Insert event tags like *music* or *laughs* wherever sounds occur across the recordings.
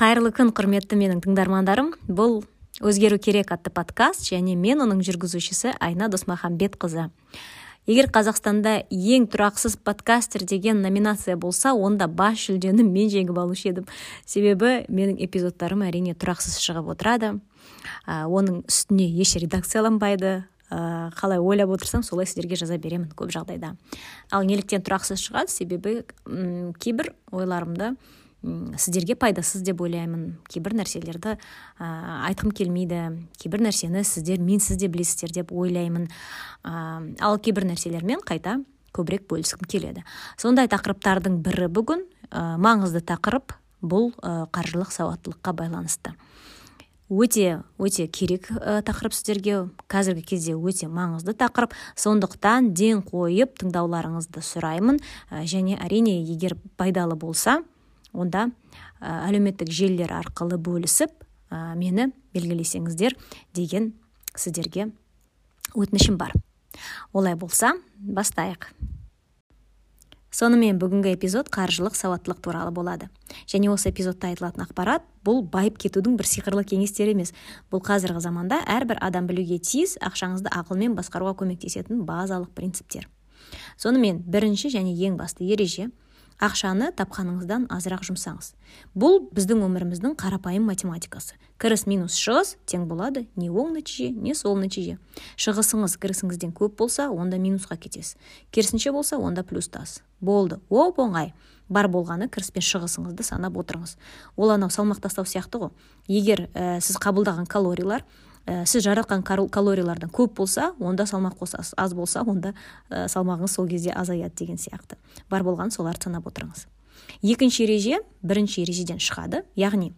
кайырлуу күн курметтүү менин тыңдармандарым. Бул өзгөрүү керек аттуу подкаст және мен онун жүргүзүүчүсү айна досмахамбет кызы эгер казакстанда эң тураксыз подкастер деген номинация болсо онда баш жүлдөнү мен жеңип алчу едим себеби менин эпизоддорум әрине тураксыз чыгып отурады онун үстүнө эч редакцияланбайды. Калай ойлоп отурсам солай сиздерге жаза беремин көп жагдайда ал неліктен тураксыз чыгат себеби кээ бир ойлорумду сиздерге пайдасыз деп ойлаймын. Кээ бир нерселерди айткым келмейді. Кээ бир нерсени сиздер менсиз де билесиздер деп ойлаймын. Ал кээ бир нерселермен кайта көбүрөөк бөлүскүм келеді. Сондай тақырыптардың бірі бүгін маңызды тақырып бұл қаржылық сауаттылыққа байланысты. Өте өте керек тақырып сіздерге. Қазіргі кезде өте маңызды тақырып. Сондықтан ден қойып тыңдауларыңызды сұраймын. Және әрине егер пайдалы болса онда әлеуметтік желілер арқылы бөлісіп мені белгілесеңіздер деген сіздерге өтінішім бар. Олай болса бастайық. Сонымен бүгінгі эпизод қаржылық сауаттылық туралы болады. Және осы эпизодта айтылатын ақпарат бұл байып кетудің бір сиқырлы кеңестері емес. Бұл қазіргі заманда әрбір адам білуге тиіс ақшаңызды ақылмен басқаруға көмектесетін базалық принциптер. Сонымен бірінші және ең басты ереже ақшаны тапқаныңыздан азырақ жұмсаңыз. Бұл біздің өміріміздің қарапайым математикасы. Кіріс минус шығыс тең болады. Не оң нәтиже не сол нәтиже. Шығысыңыз кірісіңізден көп болса онда минусқа кетесіз. Керісінше болса онда плюстасыз болды. Оп оңай. Бар болғаны кіріс пен шығысыңызды санап отырыңыз. Ол анау салмақ тастау сияқты ғой. Егер ә, сіз қабылдаған калориялар ә, сіз жаратқан калориялардан көп болса онда салмақ қосасыз аз болса онда ә, салмағыңыз сол кезде азаяды деген сияқты. Бар болған соларды санап отырыңыз. Екінші ереже бірінші ережеден шығады. Яғни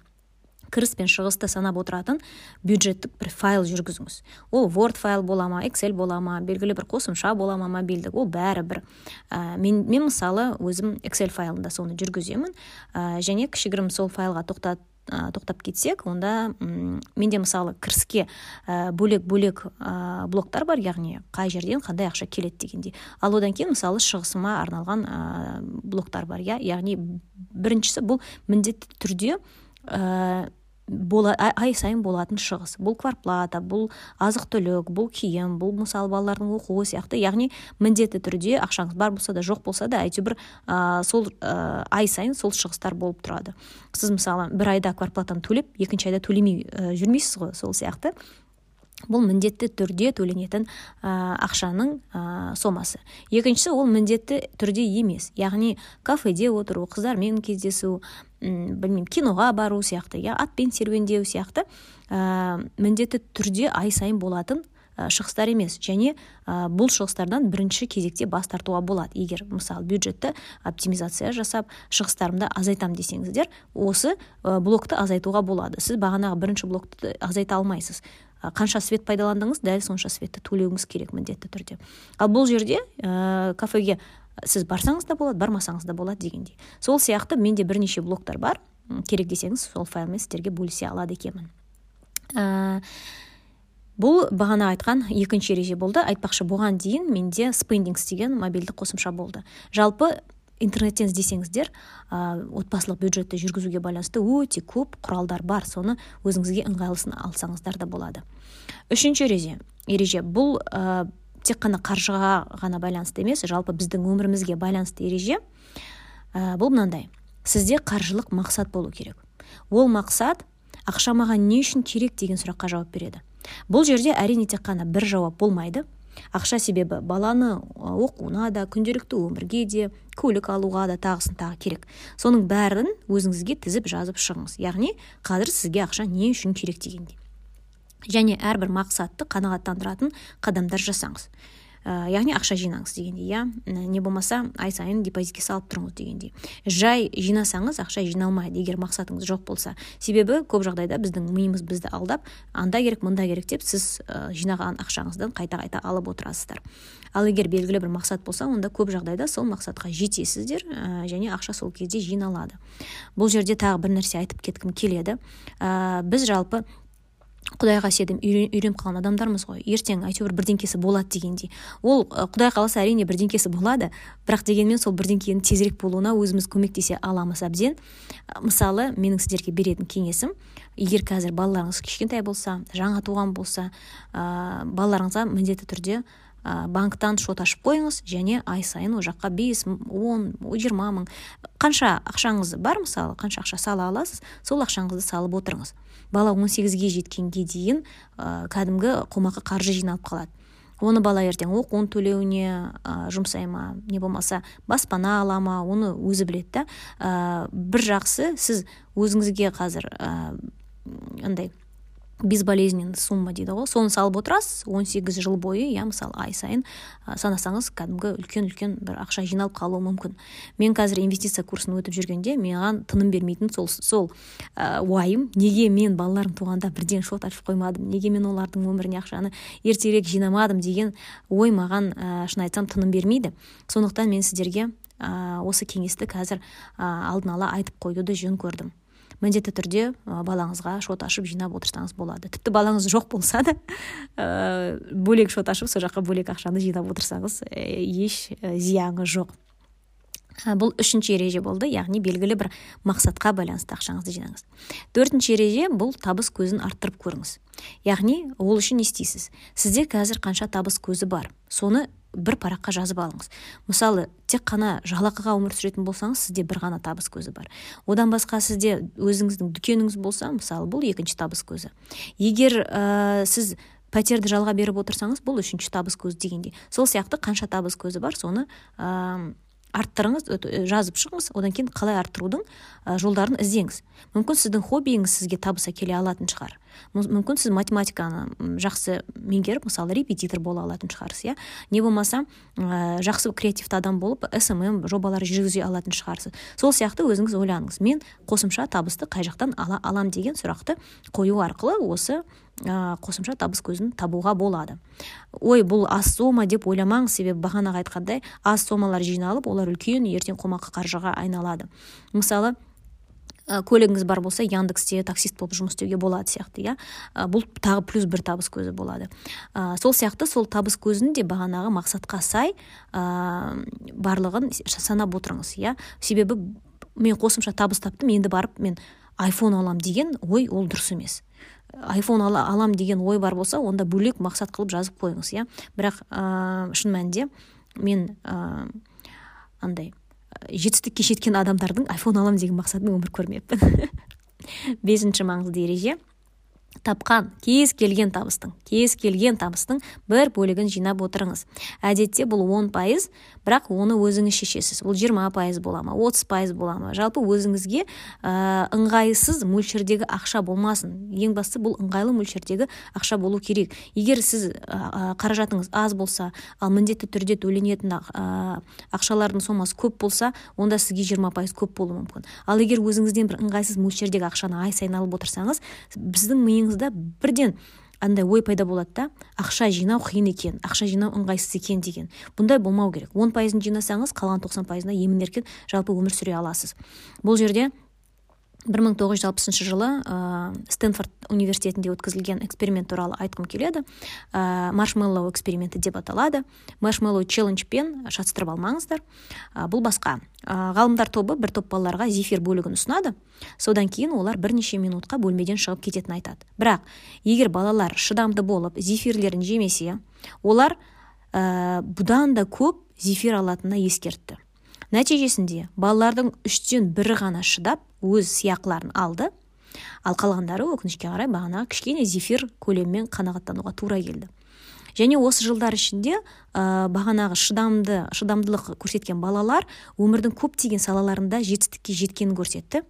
кіріс пен шығысты санап отыратын бюджеттік бір файл жүргізіңіз. Ол word файл бола ма excel бола ма белгілі бір қосымша бола ма мобильдік ол бәрі бір. Ә, мен, мен мысалы өзім excel файлында соны жүргіземін. Ә, және кішігірім сол файлға тоқтат тоқтап кетсек онда менде мысалы кіріске бөлек бөлек блоктар бар яғни қай жерден қандай ақша келеді дегендей. Ал одан кейін мысалы шығысыма арналған блоктар бар иә яғни біріншісі бұл міндетті түрде бола, ай сайын болатын шығыс. Бұл кварплата бұл азық түлік бұл киім бұл мысалы балалардың оқуы сияқты. Яғни міндетті түрде ақшаңыз бар болса да жоқ болса да әйтеуір ә, сол ә, ай сайын сол шығыстар болып тұрады. Сіз мысалы бір айда кварплатаны төлеп екінші айда төлемей ә, жүрмейсіз ғой сол сияқты. Бұл міндетті түрде төленетін ақшаның сомасы. Екіншісі ол міндетті түрде емес. Яғни кафеде отыру қыздармен кездесу білмеймін киноға бару сияқты иә атпен серуендеу сияқты ә, міндетті түрде ай сайын болатын шығыстар емес. Және ә, бұл шығыстардан бірінші кезекте бас тартуға болады. Егер мысалы бюджетті оптимизация жасап шығыстарымды азайтам десеңіздер осы блокты азайтуға болады. Сіз бағанағы бірінші блокты азайта алмайсыз. Қанша свет пайдаландыңыз дәл сонша светті төлеуіңіз керек міндетті түрде. Ал бұл жерде ә, кафеге сіз барсаңыз да болады бармасаңыз да болады дегендей. Сол сияқты менде бірнеше блоктар бар. Керек десеңіз сол файлмен сіздерге бөлісе алады екенмін. Ә, бұл бағана айтқан екінші ереже болды. Айтпақшы бұған дейін менде спендингс деген мобильді қосымша болды. Жалпы интернеттен іздесеңіздер ә, отбасылық бюджетті жүргізуге байланысты өте көп құралдар бар. Соны өзіңізге ыңғайлысын алсаңыздар да болады. Үшінші ереже. Ереже. Бұл ә, тек қана қаржыға ғана байланысты емес жалпы біздің өмірімізге байланысты ереже. Ә, бұл мынандай. Сізде қаржылық мақсат болу керек. Ол мақсат ақша маған не үшін керек? деген сұраққа жауап береді. Бұл жерде әрине тек қана бір жауап болмайды. Ақша себебі баланы оқуына да күнделікті өмірге де көлік алуға да тағысын тағы керек. Соның бәрін өзіңізге тізіп жазып шығыңыз. Яғни қазір сізге ақша не үшін керек дегендей. Және әрбір мақсатты қанағаттандыратын қадамдар жасаңыз. Ә, яғни ақша жинаңыз дегендей иә? Не болмаса ай сайын депозитке салып тұрыңыз дегендей. Жай жинасаңыз ақша жиналмайды егер мақсатыңыз жоқ болса. Себебі көп жағдайда біздің миымыз бізді алдап анда керек мында керек деп сіз ә, жинаған ақшаңыздан қайта қайта алып отырасыздар. Ал егер белгілі бір мақсат болса онда көп жағдайда сол мақсатқа жетесіздер ә, және ақша сол кезде жиналады. Бұл жерде тағы бір нәрсе айтып кеткім келеді. Біз жалпы құдайға сеніп үйреніп қалған адамдармыз ғой. Ертең әйтеуір бірдеңкесі болады дегендей. Ол құдай қаласа әрине бірдеңкесі болады бірақ дегенмен сол бірдеңкенің тезірек болуына өзіміз көмектесе аламыз әбден. Мысалы менің сіздерге беретін кеңесім егер қазір балаларыңыз кішкентай болса жаңа туған болса ә, балаларыңызға міндетті түрде ә, банктан шот ашып қойыңыз және ай сайын ол жаққа бес он жиырма мың. Қанша ақшаңыз бар мысалы қанша ақша сала аласыз сол ақшаңызды салып отырыңыз. Бала 18-ге жеткенге дейін ә, кәдімгі қомақты қаржы жиналып қалады. Оны бала ертең оқуын төлеуіне ә, жұмсай ма не болмаса баспана ала ма оны өзі біледі да. Ә, бір жақсы сіз өзіңізге қазір андай безболезненный сумма дейді ғой соны салып отырасыз 18 жыл бойы иә мысалы ай сайын ә, санасаңыз кәдімгі үлкен үлкен бір ақша жиналып қалуы мүмкін. Мен қазір инвестиция курсын өтіп жүргенде маған тыным бермейтін сол сол ә, уайым неге мен балаларым туғанда бірден шот ашып қоймадым неге мен олардың өміріне ақшаны ертерек жинамадым деген ой маған ә, шын айтсам тыным бермейді. Сондықтан мен сіздерге ә, осы кеңесті қазір ә, алдын ала айтып қоюды жөн көрдім. Міндетті түрде балаңызға шот ашып жинап отырсаңыз болады. Тіпті балаңыз жоқ болса да ә, бөлек шот ашып сол жаққа бөлек ақшаны жинап отырсаңыз еш зияны жоқ. Бұл үшінші ереже болды яғни белгілі бір мақсатқа байланысты ақшаңызды жинаңыз. Төртінші ереже бұл табыс көзін арттырып көріңіз. Яғни ол үшін не істейсіз? Сізде қазір қанша табыс көзі бар? Соны бір параққа жазып алыңыз. Мысалы тек қана жалақыға өмір сүретін болсаңыз сізде бір ғана табыс көзі бар. Одан басқа сізде өзіңіздің дүкеніңіз болса мысалы бұл екінші табыс көзі. Егер ә, сіз пәтерді жалға беріп отырсаңыз бұл үшінші табыс көзі дегендей. Сол сияқты қанша табыс көзі бар соны ә, арттырыңыз жазып шығыңыз одан кейін қалай арттырудың жолдарын іздеңіз. Мүмкін сіздің хоббиіңіз сізге табыс әкеле алатын шығар. Мүмкін сіз математиканы жақсы меңгеріп мысалы репетитор бола алатын шығарсыз иә? Не болмаса ә, жақсы креативті адам болып смм жобалар жүргізе алатын шығарсыз. Сол сияқты өзіңіз ойланыңыз мен қосымша табысты қай жақтан ала алам деген сұрақты қою арқылы осы ә, қосымша табыс көзін табуға болады. Ой бұл аз сома деп ойламаңыз себебі бағанағы айтқандай аз сомалар жиналып олар үлкен ертең қомақты қаржыға айналады. Мысалы көлігіңіз бар болса яндексте таксист болып жұмыс істеуге болады сияқты иә? Бұл тағы плюс бір табыс көзі болады. Ә, сол сияқты сол табыс көзін де бағанағы мақсатқа сай ә, барлығын санап отырыңыз иә? Себебі мен қосымша табыс таптым енді барып мен айфон алам деген ой ол дұрыс емес. Айфон ала, алам деген ой бар болса онда бөлек мақсат қылып жазып қойыңыз иә? Бірақ ә, шын мәнінде мен ә, андай жетістікке жеткен адамдардың айфон аламын деген мақсатын өмір көрмеппін. *laughs* Бесінші маңызды ереже. Тапқан кез келген табыстың кез келген табыстың бір бөлігін жинап отырыңыз. Әдетте бұл он пайыз бірақ оны өзіңіз шешесіз. Ол жиырма пайыз бола ма отыз пайыз бола ма? Жалпы өзіңізге ә, ыңғайсыз мөлшердегі ақша болмасын. Ең бастысы бұл ыңғайлы мөлшердегі ақша болу керек. Егер сіз ә, қаражатыңыз аз болса ал міндетті түрде төленетін ә, ақшалардың сомасы көп болса онда сізге жиырма пайыз көп болуы мүмкін. Ал егер өзіңізден бір ыңғайсыз мөлшердегі ақшаны ай сайын алып отырсаңыз біздің миыңызда бірден андай ой пайда болады да ақша жинау қиын екен ақша жинау ыңғайсыз екен деген. Бұндай болмау керек. он пайызын жинасаңыз қалған тоқсан пайызына емін еркін жалпы өмір сүре аласыз. Бұл жерде 1960 жылы ә, стэнфорд университетінде өткізілген эксперимент туралы айтқым келеді. Ә, маршмеллоу эксперименті деп аталады. Маршмеллоу челленджпен шатыстырып алмаңыздар ә, бұл басқа. Ә, ғалымдар тобы бір топ балаларға зефир бөлігін ұсынады. Содан кейін олар бірнеше минутқа бөлмеден шығып кететінін айтады. Бірақ егер балалар шыдамды болып зефирлерін жемесе олар ә, бұдан да көп зефир алатынына ескертті. Нәтижесінде балалардың үштен бірі ғана шыдап өз сыйақыларын алды. Ал қалғандары өкінішке қарай бағанағы кішкене зефир көлемімен қанағаттануға тура келді. Және осы жылдар ішінде ә, бағанағы шыдамды шыдамдылық көрсеткен балалар өмірдің көптеген салаларында жетістікке жеткенін көрсетті.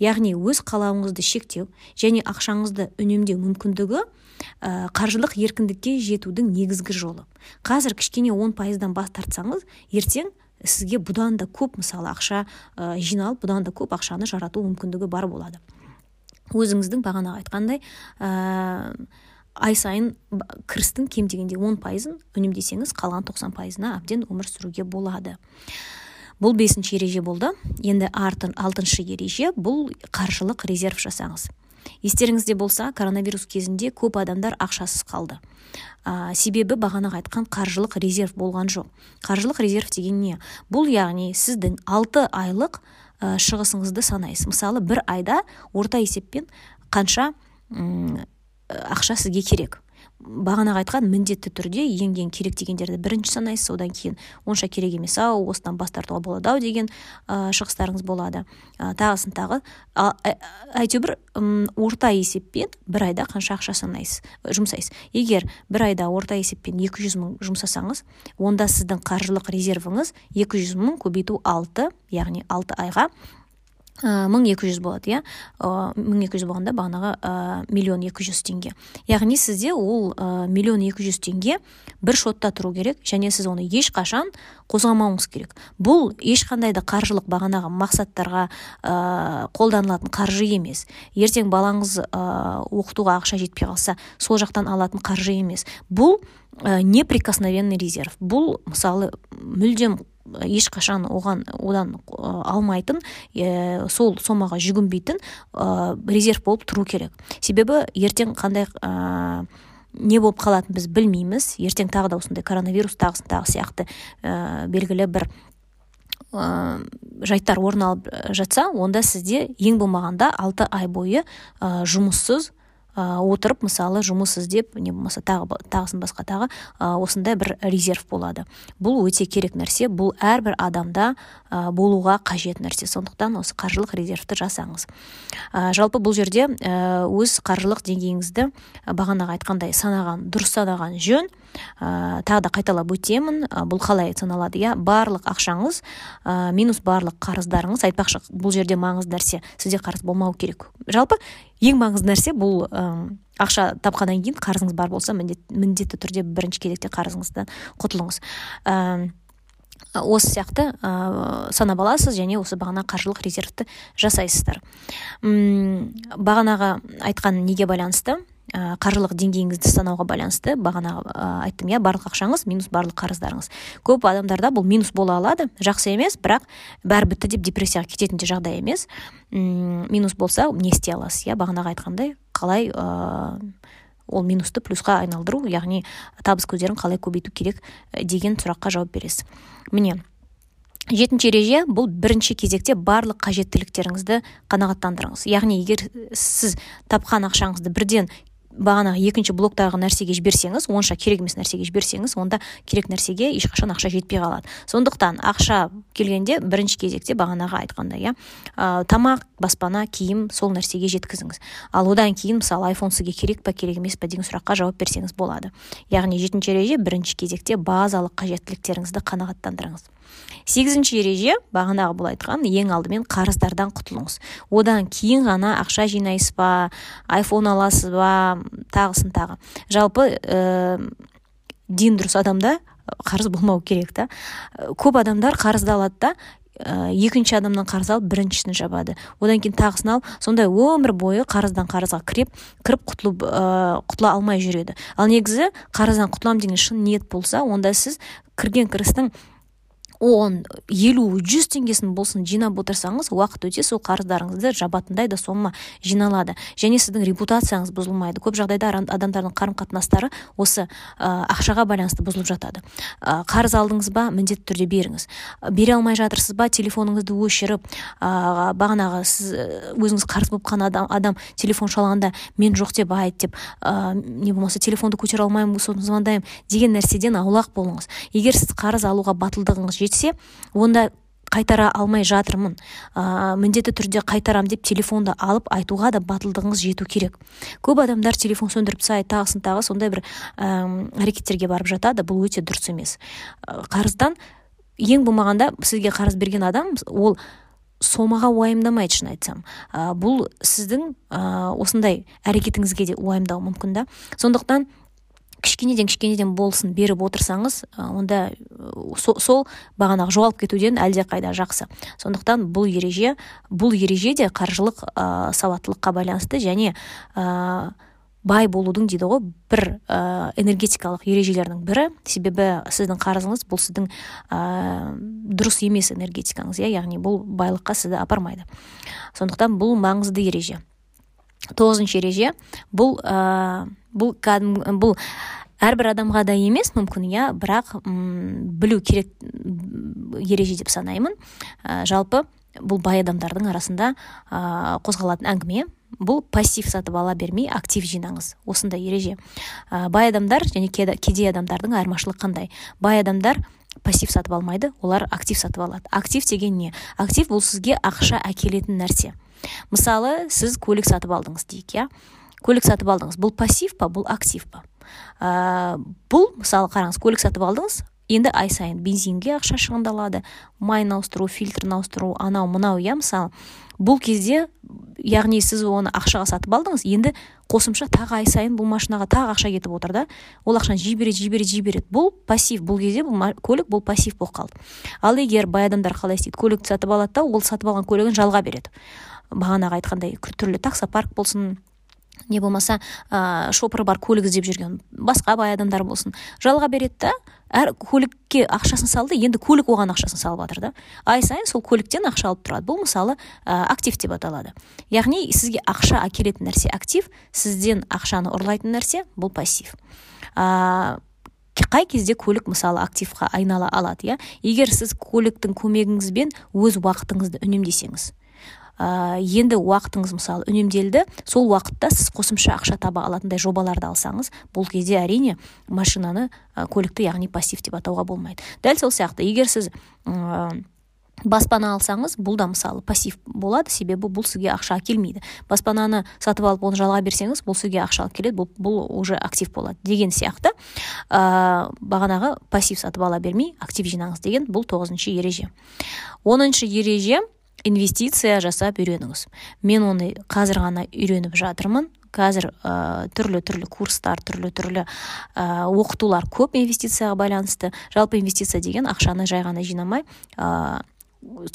Яғни өз қалауыңызды шектеу және ақшаңызды үнемдеу мүмкіндігі ә, қаржылық еркіндікке жетудің негізгі жолы. Қазір кішкене он пайыздан бас тартсаңыз ертең сізге бұдан да көп мысалы ақша ә, жиналып бұдан да көп ақшаны жарату мүмкіндігі бар болады. Өзіңіздің бағана айтқандай ә, ай сайын кірістің кем дегенде он пайызын үнемдесеңіз қалған тоқсан пайызына әбден өмір сүруге болады. Бұл бесінші ереже болды. Енді артын алтыншы ереже бұл қаржылық резерв жасаңыз. Естеріңізде болса коронавирус кезінде көп адамдар ақшасыз қалды. Ә, себебі бағанағы айтқан қаржылық резерв болған жоқ. Қаржылық резерв деген не? Бұл яғни сіздің алты айлық ә, шығысыңызды санайсыз. Мысалы бір айда орта есеппен қанша ақша сізге керек? Бағанағы айтқан міндетті түрде ең керек дегендерді бірінші санайсыз одан кейін онша керек емес ау осыдан бас тартуға болады ау деген ә, шығыстарыңыз болады. Ә, тағысын тағы әйтеуір орта есеппен бір айда қанша ақша санайсыз жұмсайсыз? Егер бір айда орта есеппен 200 мың жұмсасаңыз онда сіздің қаржылық резервіңіз 200 мың көбейту алты яғни алты айға мың екі жүз болады иә? Мың екі жүз болғанда бағанағы миллион екі жүз теңге. Яғни сізде ол миллион екі жүз теңге бір шотта тұру керек және сіз оны ешқашан қозғамауыңыз керек. Бұл ешқандай да қаржылық бағанағы мақсаттарға ә, қолданылатын қаржы емес. Ертең балаңыз ә, оқытуға ақша жетпей қалса сол жақтан алатын қаржы емес. Бұл ә, неприкосновенный резерв. Бұл мысалы мүлдем ешқашан оған одан алмайтын ә, сол сомаға жүгінбейтін ә, резерв болып тұру керек. Себебі ертең қандай ә, не болып қалатынын біз білмейміз. Ертең тағы да осындай коронавирус тағысын тағы сияқты ә, белгілі бір ә, жайттар орын алып жатса онда сізде ең болмағанда алты ай бойы ә, жұмыссыз отырып мысалы жұмыс іздеп не болмаса тағы тағысын басқа тағы осындай бір резерв болады. Бұл өте керек нәрсе бұл әрбір адамда болуға қажет нәрсе. Сондықтан осы қаржылық резервті жасаңыз. Жалпы бұл жерде өз қаржылық деңгейіңізді бағанағы айтқандай санаған дұрыс санаған жөн ә, тағы да қайталап өтемін. Бұл қалай саналады? Иә барлық ақшаңыз ә, минус барлық қарыздарыңыз. Айтпақшы бұл жерде маңызды нәрсе сізде қарыз болмау керек. Жалпы ең маңызды нәрсе бұл ақша тапқаннан кейін қарызыңыз бар болса міндет, міндетті түрде бірінші кезекте қарызыңыздан құтылыңыз. Осы сияқты ә, санап аласыз және осы бағана қаржылық резервті жасайсыздар. Үм, бағанағы айтқан неге байланысты? Ә, қаржылық деңгейіңізді санауға байланысты бағана ә, айттым иә барлық ақшаңыз минус барлық қарыздарыңыз. Көп адамдарда бұл минус бола алады жақсы емес бірақ бәрі бітті деп депрессияға кететін де жағдай емес. Үм, минус болса не істей аласыз иә бағанағы айтқандай қалай ә, ол минусты плюсқа айналдыру яғни табыс көздерін қалай көбейту керек деген сұраққа жауап бересіз. Міне жетінші ереже бұл бірінші кезекте барлық қажеттіліктеріңізді қанағаттандырыңыз. Яғни егер сіз тапқан ақшаңызды бірден бағанағы екінші блоктағы нәрсеге жіберсеңіз онша керек емес нәрсеге жіберсеңіз онда керек нәрсеге ешқашан ақша жетпей қалады. Сондықтан ақша келгенде бірінші кезекте бағанағы айтқандай иә ә, тамақ баспана киім сол нәрсеге жеткізіңіз. Ал одан кейін мысалы айфон сізге керек па керек емес па деген сұраққа жауап берсеңіз болады. Яғни жетінші ереже бірінші кезекте базалық қажеттіліктеріңізді қанағаттандырыңыз. Сегізінші ереже бағанағы бұл айтқан ең алдымен қарыздардан құтылыңыз. Одан кейін ғана ақша жинайсыз ба айфон аласыз ба тағысын тағы. Жалпы ә, ден дұрыс адамда қарыз болмау керек та. Көп адамдар қарызды алады да ә, екінші адамнан қарыз алып біріншісін жабады. Одан кейін тағысын алып сондай өмір бойы қарыздан қарызға кіріп кіріп құтылып ә, құтыла алмай жүреді. Ал негізі қарыздан құтыламын деген шын ниет болса онда сіз кірген кірістің он елу жүз теңгесін болсын жинап отырсаңыз уақыт өте сол қарыздарыңызды жабатындай да сома жиналады. Және сіздің репутацияңыз бұзылмайды. Көп жағдайда адамдардың қарым қатынастары осы ә, ақшаға байланысты бұзылып жатады. Ә, қарыз алдыңыз ба міндетті түрде беріңіз. Бере алмай жатырсыз ба телефоныңызды өшіріп ә, бағанағы сіз өзіңіз қарыз болып қалған адам, адам телефон шалғанда мен жоқ деп айт деп ә, не болмаса телефонды көтере алмаймын сосын звондаймын деген нәрседен аулақ болыңыз. Егер сіз қарыз алуға батылдығыңыз онда қайтара алмай жатырмын. Ә, міндетті түрде қайтарам деп телефонды алып айтуға да батылдығыңыз жету керек. Көп адамдар телефон сөндіріп тастайды тағысын тағы сондай бір ә, әрекеттерге барып жатады бұл өте дұрыс емес. Қарыздан ең болмағанда сізге қарыз берген адам ол сомаға уайымдамайды шын айтсам. Ә, бұл сіздің ә, осындай әрекетіңізге де уайымдауы мүмкін да. Сондықтан кішкенеден кішкенеден болсын беріп отырсаңыз онда сол, сол бағанағы жоғалып кетуден әлдеқайда жақсы. Сондықтан бұл ереже бұл ереже де қаржылық ә, сауаттылыққа байланысты және ә, бай болудың дейді ғой бір ә, энергетикалық ережелердің бірі. Себебі сіздің қарызыңыз бұл сіздің ә, дұрыс емес энергетикаңыз иә яғни бұл байлыққа сізді апармайды. Сондықтан бұл маңызды ереже. Тоғызыншы ереже. Бұл ә, бұл бұл әрбір адамға да емес мүмкін иә бірақ білу керек ереже деп санаймын. Ә, жалпы бұл бай адамдардың арасында ә, қозғалатын әңгіме. Бұл пассив сатып ала бермей актив жинаңыз. Осындай ереже. Ә, бай адамдар және кедей адамдардың айырмашылығы қандай? Бай адамдар пассив сатып алмайды олар актив сатып алады. Актив деген не? Актив бұл сізге ақша әкелетін нәрсе. Мысалы сіз көлік сатып алдыңыз дейік иә? Көлік сатып алдыңыз. Бұл пассив па бұл актив па? Ә, бұл мысалы қараңыз көлік сатып алдыңыз енді ай сайын бензинге ақша шығындалады майын ауыстыру фильтрін ауыстыру анау мынау иә? Мысалы бұл кезде яғни сіз оны ақшаға сатып алдыңыз енді қосымша тағы ай сайын бұл машинаға тағы ақша кетіп отыр да. Ол ақшаны жей береді жей береді жей береді. Бұл пассив бұл кезде бұл көлік бұл пассив болып қалды. Ал егер бай адамдар қалай істейді? Көлікті сатып алады да ол сатып алған көлігін жалға береді. Бағанағы айтқандай түрлі таксопарк болсын не болмаса ә, шопыры бар көлік іздеп жүрген басқа бай адамдар болсын. Жалға береді да әр көлікке ақшасын салды енді көлік оған ақшасын салып жатыр да. Ай сайын сол көліктен ақша алып тұрады. Бұл мысалы ә, актив деп аталады. Яғни сізге ақша әкелетін нәрсе актив сізден ақшаны ұрлайтын нәрсе бұл пассив. Ә, қай кезде көлік мысалы активқа айнала алады иә? Егер сіз көліктің көмегіңізбен өз уақытыңызды үнемдесеңіз ә, енді уақытыңыз мысалы үнемделді сол уақытта сіз қосымша ақша таба алатындай жобаларды алсаңыз бұл кезде әрине машинаны ә, көлікті яғни пассив деп атауға болмайды. Дәл сол сияқты егер сіз ә, баспана алсаңыз бұл да мысалы пассив болады себебі бұл сізге ақша әкелмейді баспананы сатып алып оны жалға берсеңіз бұл сізге ақша алып келеді бұл, бұл уже актив болады деген сияқты. Ә, бағанағы пассив сатып ала бермей актив жинаңыз деген бұл тоғызыншы ереже. Оныншы ереже инвестиция жасап үйреніңіз. Мен оны қазір ғана үйреніп жатырмын. Қазір ә, түрлі түрлі курстар түрлі түрлі ә, оқытулар көп инвестицияға байланысты. Жалпы инвестиция деген ақшаны жай ғана жинамай ә,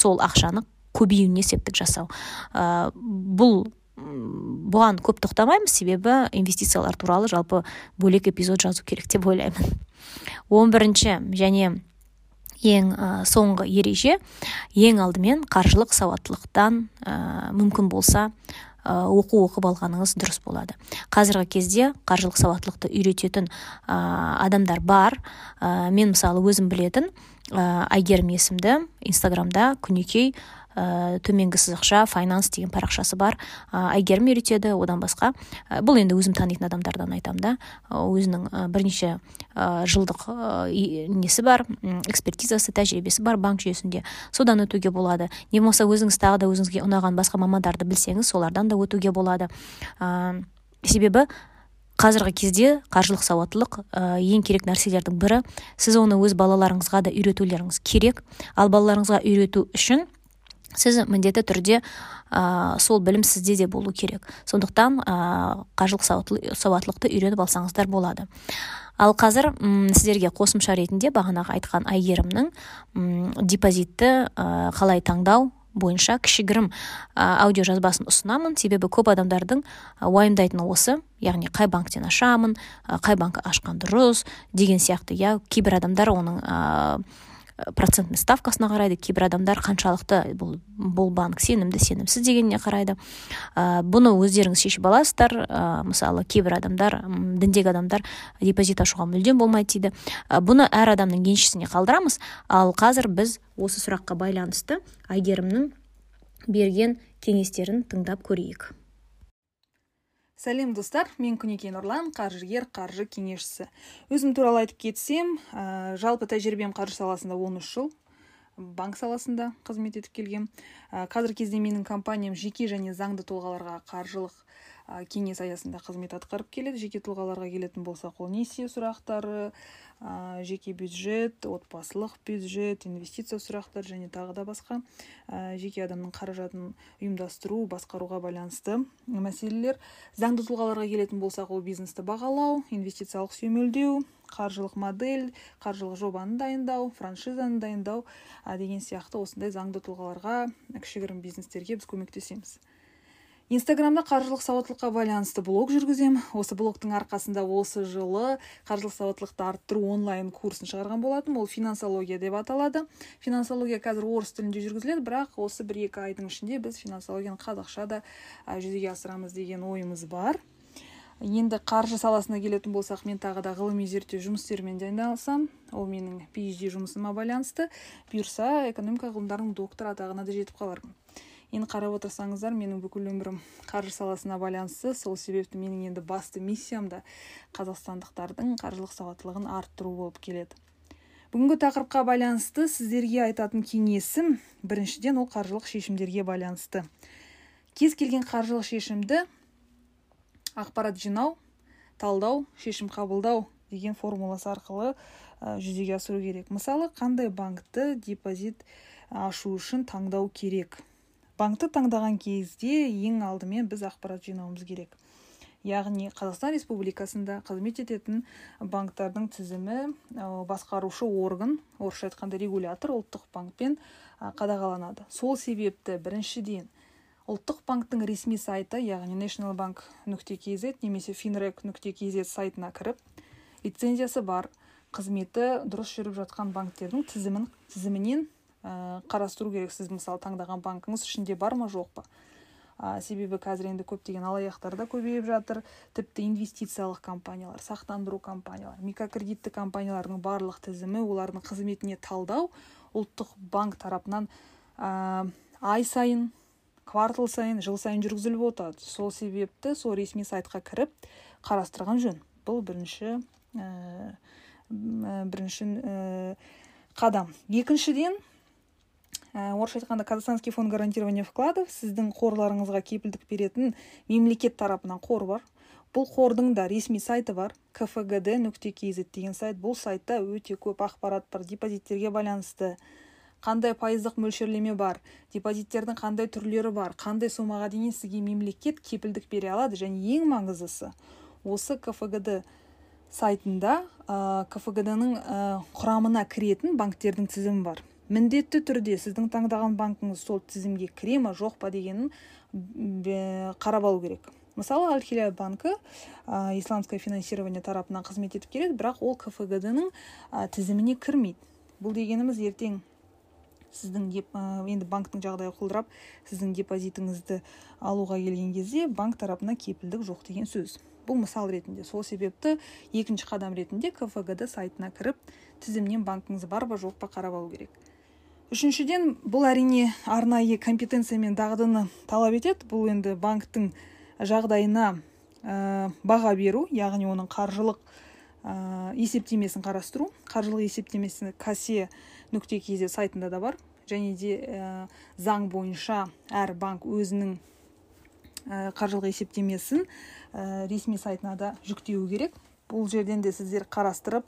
сол ақшаны көбеюіне септік жасау. Ә, бұл бұған көп тоқтамаймыз. Себебі инвестициялар туралы жалпы бөлек эпизод жазу керек деп ойлаймын. Он бірінші және ең ә, соңғы ереже ең алдымен қаржылық сауаттылықтан ә, мүмкін болса оқу оқып алғаныңыз дұрыс болады. Қазіргі кезде қаржылық сауаттылықты үйрететін ә, адамдар бар. Ә, мен мысалы өзім білетін ә, әйгерім есімді инстаграмда күнекей ә, төменгі сызықша файнанс деген парақшасы бар. Ә, әйгерім үйретеді одан басқа. Ә, бұл енді өзім танитын адамдардан айтамын да. Өзінің ә, бірнеше ә, жылдық ә, несі бар экспертизасы тәжірибесі бар банк жүйесінде. Содан өтуге болады. Не болмаса өзіңіз тағы да өзіңізге ұнаған басқа мамандарды білсеңіз солардан да өтуге болады. Ә, себебі қазіргі кезде қаржылық сауаттылық ә, ең керек нәрселердің бірі сіз оны өз балаларыңызға да үйретулеріңіз керек. Ал балаларыңызға үйрету үшін сіз міндетті түрде ә, сол білім сізде де болу керек. Сондықтан ә, қажылық сауаттылықты үйреніп алсаңыздар болады. Ал қазір м, сіздерге қосымша ретінде бағанағы айтқан әйгерімнің депозитті ә, қалай таңдау бойынша кішігірім ә, аудио жазбасын ұсынамын. Себебі көп адамдардың уайымдайтыны осы. Яғни қай банктен ашамын қай банк ашқан дұрыс деген сияқты. Иә кейбір адамдар оның процентный ставкасына қарайды кейбір адамдар қаншалықты бұл, бұл банк сенімді сенімсіз дегеніне қарайды. Ә, бұны өздеріңіз шешіп аласыздар. Ә, мысалы кейбір адамдар діндегі адамдар депозит ашуға мүлдем болмайды дейді. Ә, бұны әр адамның еншісіне қалдырамыз. Ал қазір біз осы сұраққа байланысты әйгерімнің берген кеңестерін тыңдап көрейік. Сәлем достар. Мен күнекей нұрлан қаржыгер қаржы кеңесшісі. Өзім туралы айтып кетсем ә, жалпы тәжірибем қаржы саласында 13 жыл банк саласында қызмет етіп келгем. Ә, қазіргі кезде менің компаниям жеке және заңды тұлғаларға қаржылық кеңес аясында қызмет атқарып келеді. Жеке тұлғаларға келетін болсақ ол несие сұрақтары ә, жеке бюджет отбасылық бюджет инвестиция сұрақтар және тағы да басқа ә, жеке адамның қаражатын ұйымдастыру басқаруға байланысты мәселелер. Заңды тұлғаларға келетін болсақ ол бизнесті бағалау инвестициялық сүйемелдеу қаржылық модель қаржылық жобаны дайындау франшизаны дайындау ә, деген сияқты осындай заңды тұлғаларға кішігірім бизнестерге біз көмектесеміз. Инстаграмда қаржылық сауаттылыққа байланысты блог жүргіземін осы блогтың арқасында осы жылы қаржылық сауаттылықты арттыру онлайн курсын шығарған болатын ол финансология деп аталады. Финансология қазір орыс тілінде жүргізіледі бірақ осы бір екі айдың ішінде біз финансологияны қазақша да жүзеге асырамыз деген ойымыз бар. Енді қаржы саласына келетін болсақ мен тағы да ғылыми зерттеу жұмыстермен де айналысамын ол менің phd жұмысыма байланысты. Бұйырса экономика ғылымдарының докторы атағына да жетіп қалармын. Енді қарап отырсаңыздар менің бүкіл өмірім қаржы саласына байланысты. Сол себепті менің енді басты миссиям да қазақстандықтардың қаржылық сауаттылығын арттыру болып келеді. Бүгінгі тақырыпқа байланысты сіздерге айтатын кеңесім біріншіден ол қаржылық шешімдерге байланысты. Кез келген қаржылық шешімді ақпарат жинау талдау шешім қабылдау деген формуласы арқылы жүзеге асыру керек. Мысалы қандай банкті депозит ашу үшін таңдау керек? Банкті таңдаған кезде ең алдымен біз ақпарат жинауымыз керек. Яғни қазақстан республикасында қызмет ететін банктердің тізімі басқарушы орган орысша айтқанда регулятор ұлттық банкпен қадағаланады. Сол себепті біріншіден ұлттық банктың ресми сайты яғни national bank нүкте kz немесе finrec нүкте kz сайтына кіріп лицензиясы бар қызметі дұрыс жүріп жатқан банктердің тізімін тізімінен қарастыру керек сіз мысалы таңдаған банкіңіз ішінде бар ма жоқ па? Ә, себебі қазір енді көптеген алаяқтар да көбейіп жатыр. Тіпті инвестициялық компаниялар сақтандыру компаниялар микрокредиттік компаниялардың барлық тізімі олардың қызметіне талдау ұлттық банк тарапынан ә, ай сайын квартал сайын жыл сайын жүргізіліп отырады. Сол себепті сол ресми сайтқа кіріп қарастырған жөн. Бұл бірінші ә, бірінші ә, қадам. Екіншіден Э, орысша айтқанда казахстанский фонд гарантирования вкладов сіздің қорларыңызға кепілдік беретін мемлекет тарапынан қор бар. Бұл қордың да ресми сайты бар. кфгд нүкте деген сайт. Бұл сайтта өте көп ақпарат бар. Депозиттерге байланысты қандай пайыздық мөлшерлеме бар депозиттердің қандай түрлері бар қандай сомаға дейін сізге мемлекет кепілдік бере алады. Және ең маңыздысы осы кфгд сайтында ә, кфгд ның ә, құрамына кіретін банктердің тізімі бар. Міндетті түрде сіздің таңдаған банкіңіз сол тізімге кіре ма жоқ па дегенін қарап алу керек. Мысалы аль банкі ә, исламское финансирование тарапынан қызмет етіп келеді бірақ ол кфгд ның тізіміне кірмейді. Бұл дегеніміз ертең сіздің деп, енді банктың жағдайы құлдырап сіздің депозитіңізді алуға келген кезде банк тарапынан кепілдік жоқ деген сөз. Бұл мысал ретінде. Сол себепті екінші қадам ретінде кфгд сайтына кіріп тізімнен банкіңіз бар ба жоқ па қарап алу керек. Үшіншіден бұл әрине арнайы компетенция мен дағдыны талап етеді. Бұл енді банктің жағдайына ә, баға беру яғни оның қаржылық ә, есептемесін қарастыру қаржылық есептемесі касе нүкте kz сайтында да бар. Және де ә, заң бойынша әр банк өзінің ә, қаржылық есептемесін ә, ресми сайтына да жүктеуі керек. Бұл жерден де сіздер қарастырып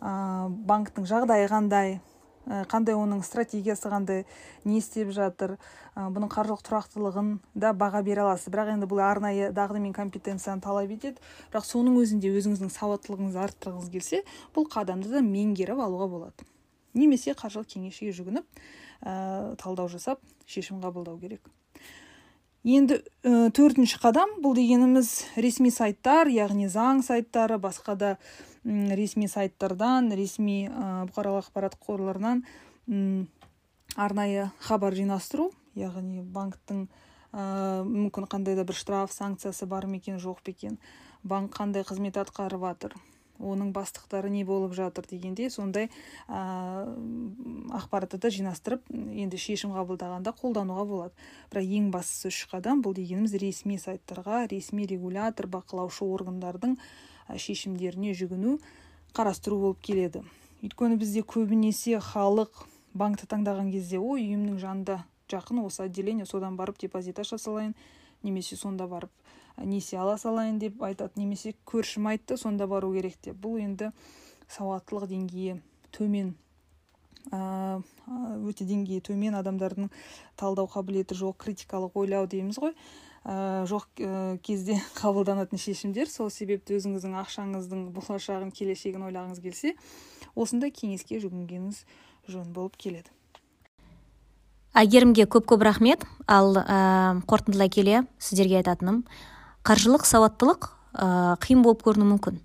ә, банктың жағдайы қандай? Қандай оның стратегиясы қандай не істеп жатыр ә, бұның қаржылық тұрақтылығын да баға бере аласыз. Бірақ енді бұл арнайы дағды мен компетенцияны талап етеді. Бірақ соның өзінде өзіңіздің сауаттылығыңызды арттырғыңыз келсе бұл қадамды да меңгеріп алуға болады. Немесе қаржылық кеңесшіге жүгініп ә, талдау жасап шешім қабылдау керек. Енді ә, төртінші қадам бұл дегеніміз ресми сайттар яғни заң сайттары басқа да ресми сайттардан ресми бұқаралық ақпарат қорларынан арнайы хабар жинастыру яғни банктың ә, мүмкін қандай да бір штраф санкциясы бар ма екен жоқ па екен банк қандай қызмет атқарып жатыр оның бастықтары не болып жатыр дегендей сондай ә, ақпаратты жинастырып енді шешім қабылдағанда қолдануға болады. Бірақ ең бастысы үш қадам бұл дегеніміз ресми сайттарға ресми регулятор бақылаушы органдардың шешімдеріне жүгіну қарастыру болып келеді. Өйткені бізде көбінесе халық банкті таңдаған кезде ой үйімнің жанында жақын осы отделение содан барып депозит аша салайын немесе сонда барып несие ала салайын деп айтады. Немесе көршім айтты сонда бару керек деп. Бұл енді сауаттылық деңгейі төмен өте деңгейі төмен адамдардың талдау қабілеті жоқ критикалық ойлау дейміз ғой. Ә, жоқ ә, кезде *laughs* қабылданатын шешімдер. Сол себепті өзіңіздің ақшаңыздың болашағын келешегін ойлағыңыз келсе осындай кеңеске жүгінгеніңіз жөн болып келеді. Әйгерімге көп көп рахмет. Ал ә, қорытындылай келе сіздерге айтатыным. Қаржылық сауаттылық ә, қиын болып көрінуі мүмкін.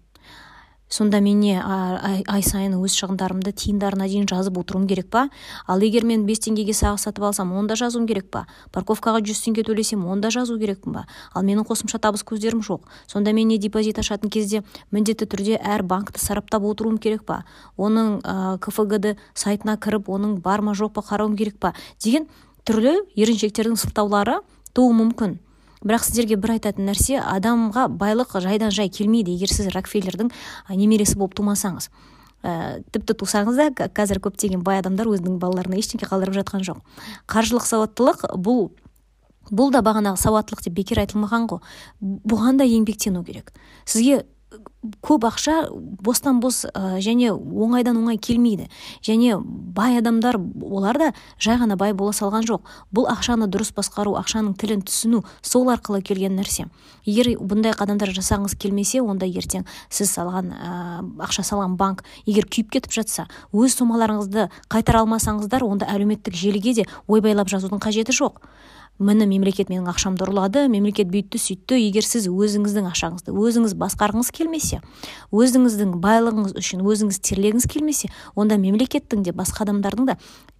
Сонда мен не ай, сайын өз шығындарымды тиындарына дейін жазып отыруым керек па? Ал егер мен бес теңгеге сағыз сатып алсам онда жазуым керек па? Парковкаға жүз теңге төлесем онда жазу керекпін ба? Ал менің қосымша табыс көздерім жоқ. Сонда мен не депозит ашатын кезде міндетті түрде әр банкті сараптап отыруым керек па? Оның ә, кфгд сайтына кіріп оның бар ма жоқ па қарауым керек па? Деген түрлі еріншектердің сылтаулары тууы мүмкін. Бірақ сіздерге бір айтатын нәрсе адамға байлық жайдан жай келмейді егер сіз рокфеллердің немересі болып тумасаңыз. Ә, тіпті тусаңыз да қазір көптеген бай адамдар өзінің балаларына ештеңе қалдырып жатқан жоқ. Қаржылық сауаттылық бұл бұл да бағанағы сауаттылық деп бекер айтылмаған ғой. Бұған да еңбектену керек. Сізге көп ақша бостан бос ә, және оңайдан оңай келмейді. Және бай адамдар олар да жай ғана бай бола салған жоқ. Бұл ақшаны дұрыс басқару ақшаның тілін түсіну сол арқылы келген нәрсе. Егер бұндай қадамдар жасағыңыз келмесе онда ертең сіз салған ә, ақша салған банк егер күйіп кетіп жатса өз сомаларыңызды қайтара алмасаңыздар онда әлеуметтік желіге де ойбайлап жазудың қажеті жоқ. Міне мемлекет менің ақшамды ұрлады мемлекет бүйтті сөйтті егер сіз өзіңіздің ақшаңызды өзіңіз басқарғыңыз келмесе өзіңіздің байлығыңыз үшін өзіңіз терлегіңіз келмесе онда мемлекеттің де басқа адамдардың да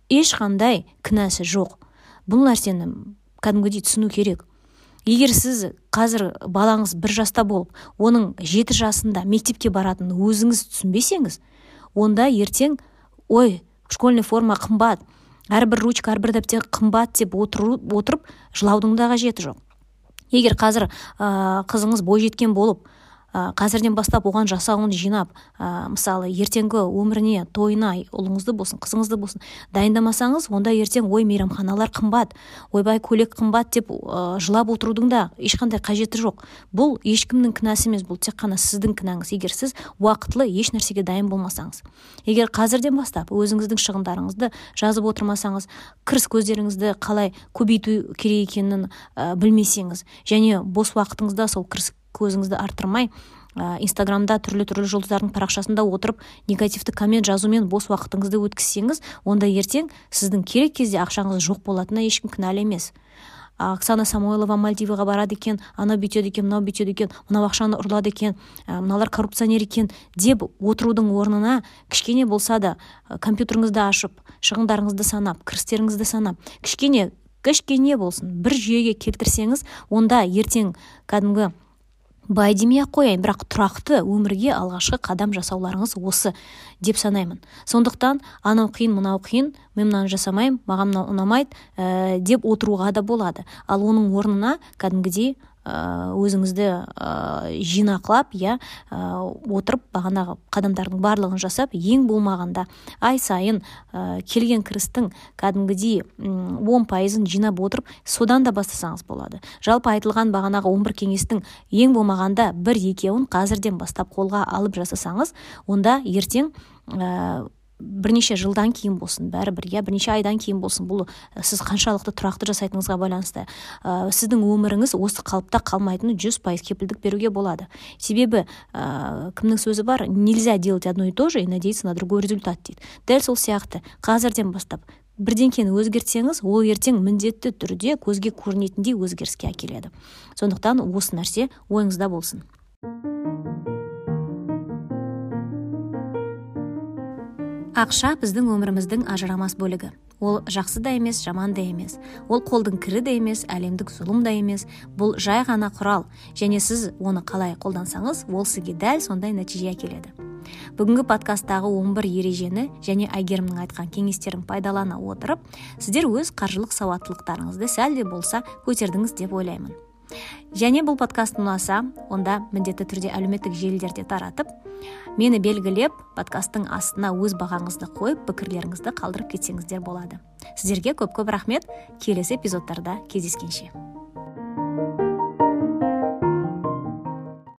ешқандай кінәсі жоқ. Бұл нәрсені кәдімгідей түсіну керек. Егер сіз қазір балаңыз бір жаста болып оның жеті жасында мектепке баратынын өзіңіз түсінбесеңіз онда ертең ой школьный форма қымбат әрбір ручка әрбір дәптер қымбат деп отырып жылаудың да қажеті жоқ. Егер қазір ә, қызыңыз бойжеткен болып қазірден бастап оған жасауын жинап ә, мысалы ертеңгі өміріне тойына ұлыңызды болсын қызыңызды болсын дайындамасаңыз онда ертең ой мейрамханалар қымбат ойбай көйлек қымбат деп ә, жылап отырудың да ешқандай қажеті жоқ. Бұл ешкімнің кінәсі емес бұл тек қана сіздің кінәңіз. Егер сіз уақытылы еш нәрсеге дайын болмасаңыз егер қазірден бастап өзіңіздің шығындарыңызды жазып отырмасаңыз кіріс көздеріңізді қалай көбейту керек екенін ә, білмесеңіз және бос уақытыңызда сол кіріс көзіңізді арттырмай ә, инстаграмда түрлі түрлі жұлдыздардың парақшасында отырып негативті коммент жазумен бос уақытыңызды өткізсеңіз онда ертең сіздің керек кезде ақшаңыз жоқ болатынына ешкім кінәлі емес. Оксана самойлова мальдиваға барады екен анау бүйтеді екен мынау бүйтеді екен мынау ақшаны ұрлады екен ә, мыналар коррупционер екен деп отырудың орнына кішкене болса да компьютеріңізді ашып шығындарыңызды санап кірістеріңізді санап кішкене кішкене болсын бір жүйеге келтірсеңіз онда ертең кәдімгі бай демей ақ қояйын бірақ тұрақты өмірге алғашқы қадам жасауларыңыз осы деп санаймын. Сондықтан анау қиын мынау қиын мен мынаны жасамаймын маған мынау ұнамайды ә, деп отыруға да болады. Ал оның орнына кәдімгідей өзіңізді ә, жинақылап иә ә, отырып бағанағы қадамдардың барлығын жасап ең болмағанда ай сайын ә, келген кірістің кәдімгідей он пайызын жинап отырып содан да бастасаңыз болады. Жалпы айтылған бағанағы он бір кеңестің ең болмағанда бір екеуін қазірден бастап қолға алып жасасаңыз онда ертең бірнеше жылдан кейін болсын бәрібір иә бірнеше айдан кейін болсын бұл сіз қаншалықты тұрақты жасайтыныңызға байланысты. Ә, сіздің өміріңіз осы қалыпта қалмайтыны жүз пайыз кепілдік беруге болады. Себебі ә, кімнің сөзі бар? Нельзя делать одно и то же и надеяться на другой результат дейді. Дәл сол сияқты қазірден бастап бірдеңкені өзгертсеңіз ол ертең міндетті түрде көзге көрінетіндей өзгеріске әкеледі. Сондықтан осы нәрсе ойыңызда болсын. Ақша біздің өміріміздің ажырамас бөлігі. Ол жақсы да емес жаман да емес. Ол қолдың кірі де емес әлемдік зұлым да емес. Бұл жай ғана құрал. Және сіз оны қалай қолдансаңыз ол сізге дәл сондай нәтиже әкеледі. Бүгінгі подкасттағы 11 ережені және әйгерімнің айтқан кеңестерін пайдалана отырып сіздер өз қаржылық сауаттылықтарыңызды сәл де болса көтердіңіз деп ойлаймын. Және бұл подкаст ұнаса онда міндетті түрде әлеуметтік желілерде таратып мені белгілеп подкасттың астына өз бағаңызды қойып пікірлеріңізді қалдырып кетсеңіздер болады. Сіздерге көп көп рахмет. Келесі эпизодтарда кездескенше.